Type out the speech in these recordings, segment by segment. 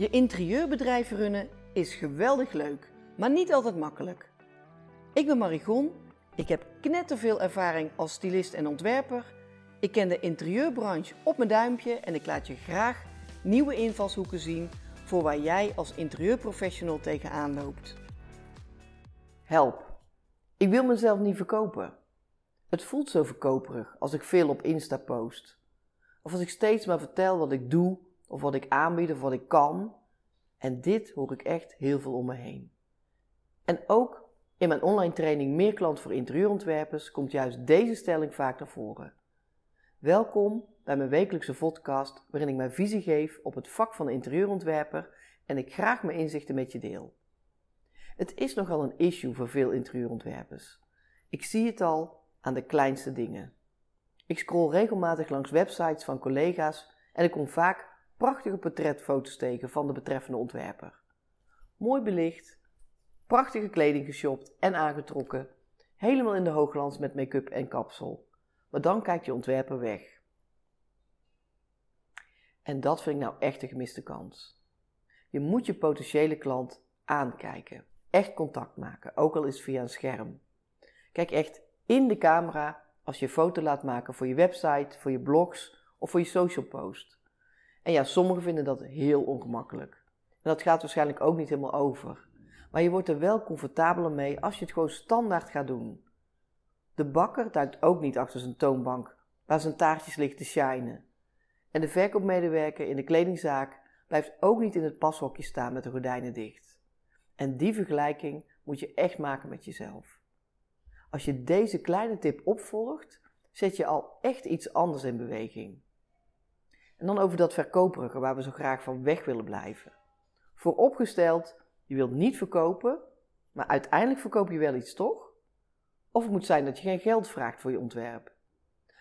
Je interieurbedrijf runnen is geweldig leuk, maar niet altijd makkelijk. Ik ben Marigon, ik heb knetterveel ervaring als stylist en ontwerper. Ik ken de interieurbranche op mijn duimpje en ik laat je graag nieuwe invalshoeken zien voor waar jij als interieurprofessional tegenaan loopt. Help! Ik wil mezelf niet verkopen. Het voelt zo verkoperig als ik veel op Insta post. Of als ik steeds maar vertel wat ik doe, of wat ik aanbied, of wat ik kan. En dit hoor ik echt heel veel om me heen. En ook in mijn online training Meer klant voor interieurontwerpers komt juist deze stelling vaak naar voren. Welkom bij mijn wekelijkse podcast waarin ik mijn visie geef op het vak van interieurontwerper en ik graag mijn inzichten met je deel. Het is nogal een issue voor veel interieurontwerpers. Ik zie het al aan de kleinste dingen. Ik scroll regelmatig langs websites van collega's en ik kom vaak prachtige portretfoto's tegen van de betreffende ontwerper. Mooi belicht, prachtige kleding geshopt en aangetrokken, helemaal in de hoogglans met make-up en kapsel. Maar dan kijkt je ontwerper weg. En dat vind ik nou echt een gemiste kans. Je moet je potentiële klant aankijken. Echt contact maken, ook al is via een scherm. Kijk echt in de camera als je foto laat maken voor je website, voor je blogs of voor je social post. En ja, sommigen vinden dat heel ongemakkelijk. En dat gaat waarschijnlijk ook niet helemaal over. Maar je wordt er wel comfortabeler mee als je het gewoon standaard gaat doen. De bakker duikt ook niet achter zijn toonbank waar zijn taartjes liggen te shinen. En de verkoopmedewerker in de kledingzaak blijft ook niet in het pashokje staan met de gordijnen dicht. En die vergelijking moet je echt maken met jezelf. Als je deze kleine tip opvolgt, zet je al echt iets anders in beweging. En dan over dat verkoperige waar we zo graag van weg willen blijven. Vooropgesteld, je wilt niet verkopen, maar uiteindelijk verkoop je wel iets toch? Of het moet zijn dat je geen geld vraagt voor je ontwerp.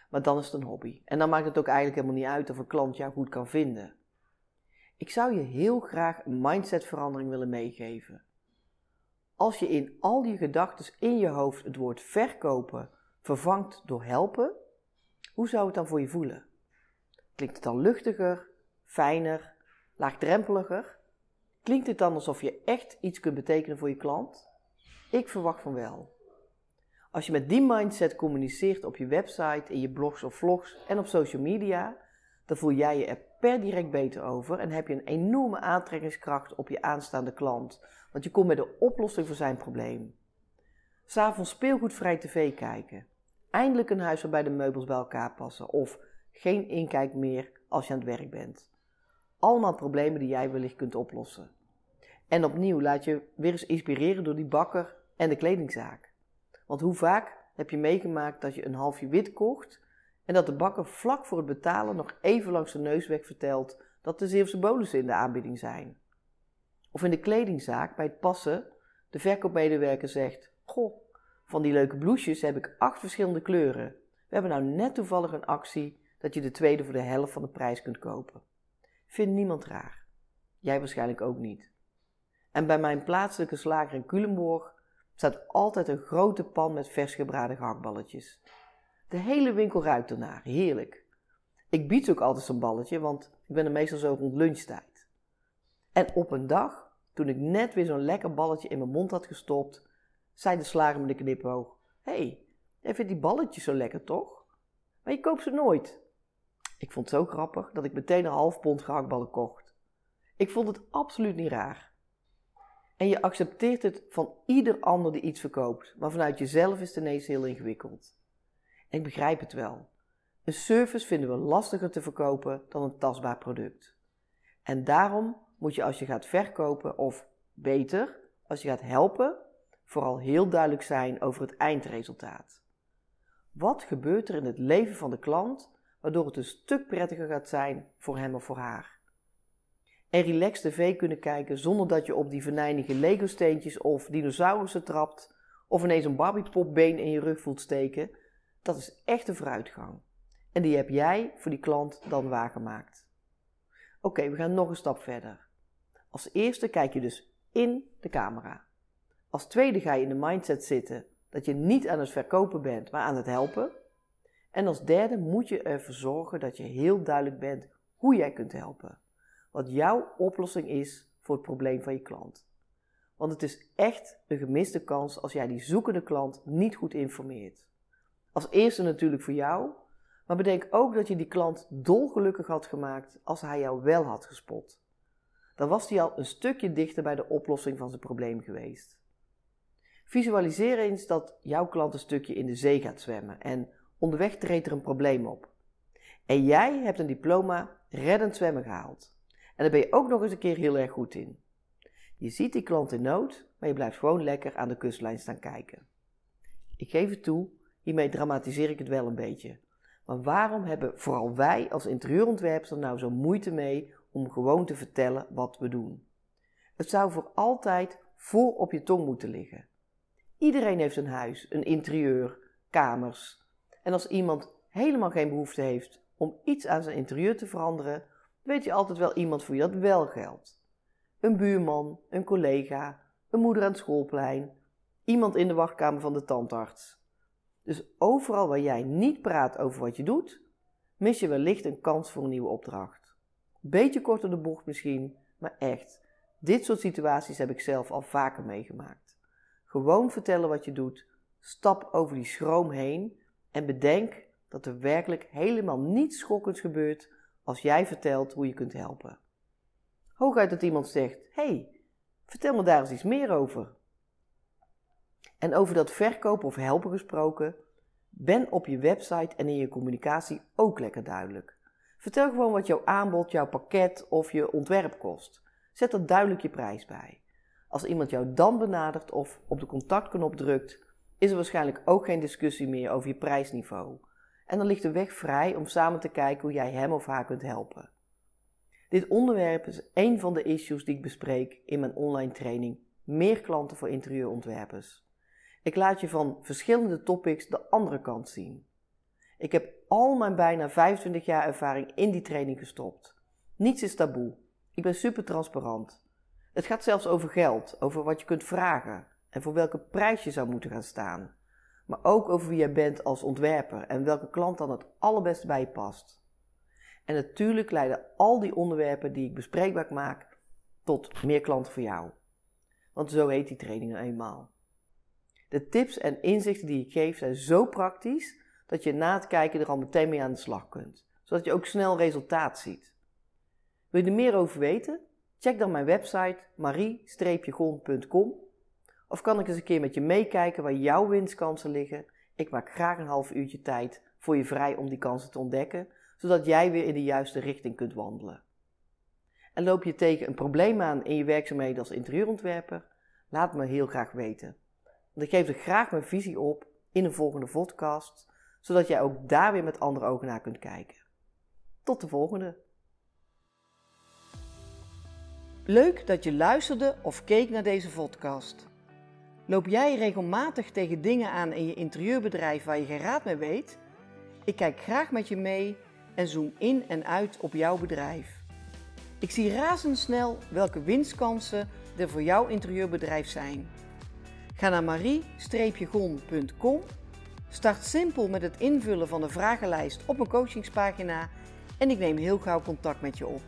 Maar dan is het een hobby. En dan maakt het ook eigenlijk helemaal niet uit of een klant jou goed kan vinden. Ik zou je heel graag een mindsetverandering willen meegeven. Als je in al je gedachten in je hoofd het woord verkopen vervangt door helpen, hoe zou het dan voor je voelen? Klinkt het dan luchtiger, fijner, laagdrempeliger? Klinkt het dan alsof je echt iets kunt betekenen voor je klant? Ik verwacht van wel. Als je met die mindset communiceert op je website, in je blogs of vlogs en op social media, dan voel jij je er per direct beter over en heb je een enorme aantrekkingskracht op je aanstaande klant, want je komt met de oplossing voor zijn probleem. S'avonds speelgoedvrij tv kijken. Eindelijk een huis waarbij de meubels bij elkaar passen of geen inkijk meer als je aan het werk bent. Allemaal problemen die jij wellicht kunt oplossen. En opnieuw laat je weer eens inspireren door die bakker en de kledingzaak. Want hoe vaak heb je meegemaakt dat je een halfje wit kocht en dat de bakker vlak voor het betalen nog even langs de neus weg vertelt dat de Zeeuwse bonussen in de aanbieding zijn. Of in de kledingzaak bij het passen de verkoopmedewerker zegt: Goh, van die leuke blouses heb ik acht verschillende kleuren. We hebben nou net toevallig een actie dat je de tweede voor de helft van de prijs kunt kopen. Vindt niemand raar. Jij waarschijnlijk ook niet. En bij mijn plaatselijke slager in Culemborg staat altijd een grote pan met vers gebraden gehaktballetjes. De hele winkel ruikt ernaar, heerlijk. Ik bied ook altijd zo'n balletje, want ik ben er meestal zo rond lunchtijd. En op een dag, toen ik net weer zo'n lekker balletje in mijn mond had gestopt, zei de slager met een knipoog: Hé, hey, jij vindt die balletjes zo lekker toch? Maar je koopt ze nooit. Ik vond het zo grappig dat ik meteen een half pond gehaktballen kocht. Ik vond het absoluut niet raar. En je accepteert het van ieder ander die iets verkoopt, maar vanuit jezelf is het ineens heel ingewikkeld. En ik begrijp het wel. Een service vinden we lastiger te verkopen dan een tastbaar product. En daarom moet je als je gaat verkopen, of beter, als je gaat helpen, vooral heel duidelijk zijn over het eindresultaat. Wat gebeurt er in het leven van de klant waardoor het een stuk prettiger gaat zijn voor hem of voor haar? En relaxed tv kunnen kijken zonder dat je op die venijnige Lego-steentjes of dinosaurussen trapt, of ineens een Barbiepopbeen in je rug voelt steken, dat is echt een vooruitgang. En die heb jij voor die klant dan waargemaakt. Oké, we gaan nog een stap verder. Als eerste kijk je dus in de camera. Als tweede ga je in de mindset zitten dat je niet aan het verkopen bent, maar aan het helpen. En als derde moet je ervoor zorgen dat je heel duidelijk bent hoe jij kunt helpen. wat jouw oplossing is voor het probleem van je klant. Want het is echt een gemiste kans als jij die zoekende klant niet goed informeert. Als eerste natuurlijk voor jou, maar bedenk ook dat je die klant dolgelukkig had gemaakt als hij jou wel had gespot. Dan was hij al een stukje dichter bij de oplossing van zijn probleem geweest. Visualiseer eens dat jouw klant een stukje in de zee gaat zwemmen en onderweg treedt er een probleem op. En jij hebt een diploma reddend zwemmen gehaald. En daar ben je ook nog eens een keer heel erg goed in. Je ziet die klant in nood, maar je blijft gewoon lekker aan de kustlijn staan kijken. Ik geef het toe, hiermee dramatiseer ik het wel een beetje. Maar waarom hebben vooral wij als interieurontwerpers er nou zo moeite mee om gewoon te vertellen wat we doen? Het zou voor altijd voor op je tong moeten liggen. Iedereen heeft een huis, een interieur, kamers. En als iemand helemaal geen behoefte heeft om iets aan zijn interieur te veranderen, weet je altijd wel iemand voor wie dat wel geldt. Een buurman, een collega, een moeder aan het schoolplein, iemand in de wachtkamer van de tandarts. Dus overal waar jij niet praat over wat je doet, mis je wellicht een kans voor een nieuwe opdracht. Beetje korter de bocht misschien, maar echt. Dit soort situaties heb ik zelf al vaker meegemaakt. Gewoon vertellen wat je doet, stap over die schroom heen en bedenk dat er werkelijk helemaal niets schokkends gebeurt als jij vertelt hoe je kunt helpen. Hooguit dat iemand zegt: hey, vertel me daar eens iets meer over. En over dat verkopen of helpen gesproken, ben op je website en in je communicatie ook lekker duidelijk. Vertel gewoon wat jouw aanbod, jouw pakket of je ontwerp kost. Zet er duidelijk je prijs bij. Als iemand jou dan benadert of op de contactknop drukt, is er waarschijnlijk ook geen discussie meer over je prijsniveau. En dan ligt de weg vrij om samen te kijken hoe jij hem of haar kunt helpen. Dit onderwerp is een van de issues die ik bespreek in mijn online training Meer klanten voor interieurontwerpers. Ik laat je van verschillende topics de andere kant zien. Ik heb al mijn bijna 25 jaar ervaring in die training gestopt. Niets is taboe. Ik ben super transparant. Het gaat zelfs over geld, over wat je kunt vragen en voor welke prijs je zou moeten gaan staan. Maar ook over wie jij bent als ontwerper en welke klant dan het allerbeste bij past. En natuurlijk leiden al die onderwerpen die ik bespreekbaar maak tot meer klanten voor jou. Want zo heet die training eenmaal. De tips en inzichten die ik geef zijn zo praktisch dat je na het kijken er al meteen mee aan de slag kunt, zodat je ook snel resultaat ziet. Wil je er meer over weten? Check dan mijn website marie-gon.com of kan ik eens een keer met je meekijken waar jouw winstkansen liggen? Ik maak graag een half uurtje tijd voor je vrij om die kansen te ontdekken, zodat jij weer in de juiste richting kunt wandelen. En loop je tegen een probleem aan in je werkzaamheden als interieurontwerper? Laat me heel graag weten. Want ik geef er graag mijn visie op in een volgende podcast, zodat jij ook daar weer met andere ogen naar kunt kijken. Tot de volgende! Leuk dat je luisterde of keek naar deze podcast. Loop jij regelmatig tegen dingen aan in je interieurbedrijf waar je geen raad mee weet? Ik kijk graag met je mee en zoom in en uit op jouw bedrijf. Ik zie razendsnel welke winstkansen er voor jouw interieurbedrijf zijn. Ga naar marie-gon.com, start simpel met het invullen van de vragenlijst op mijn coachingspagina en ik neem heel gauw contact met je op.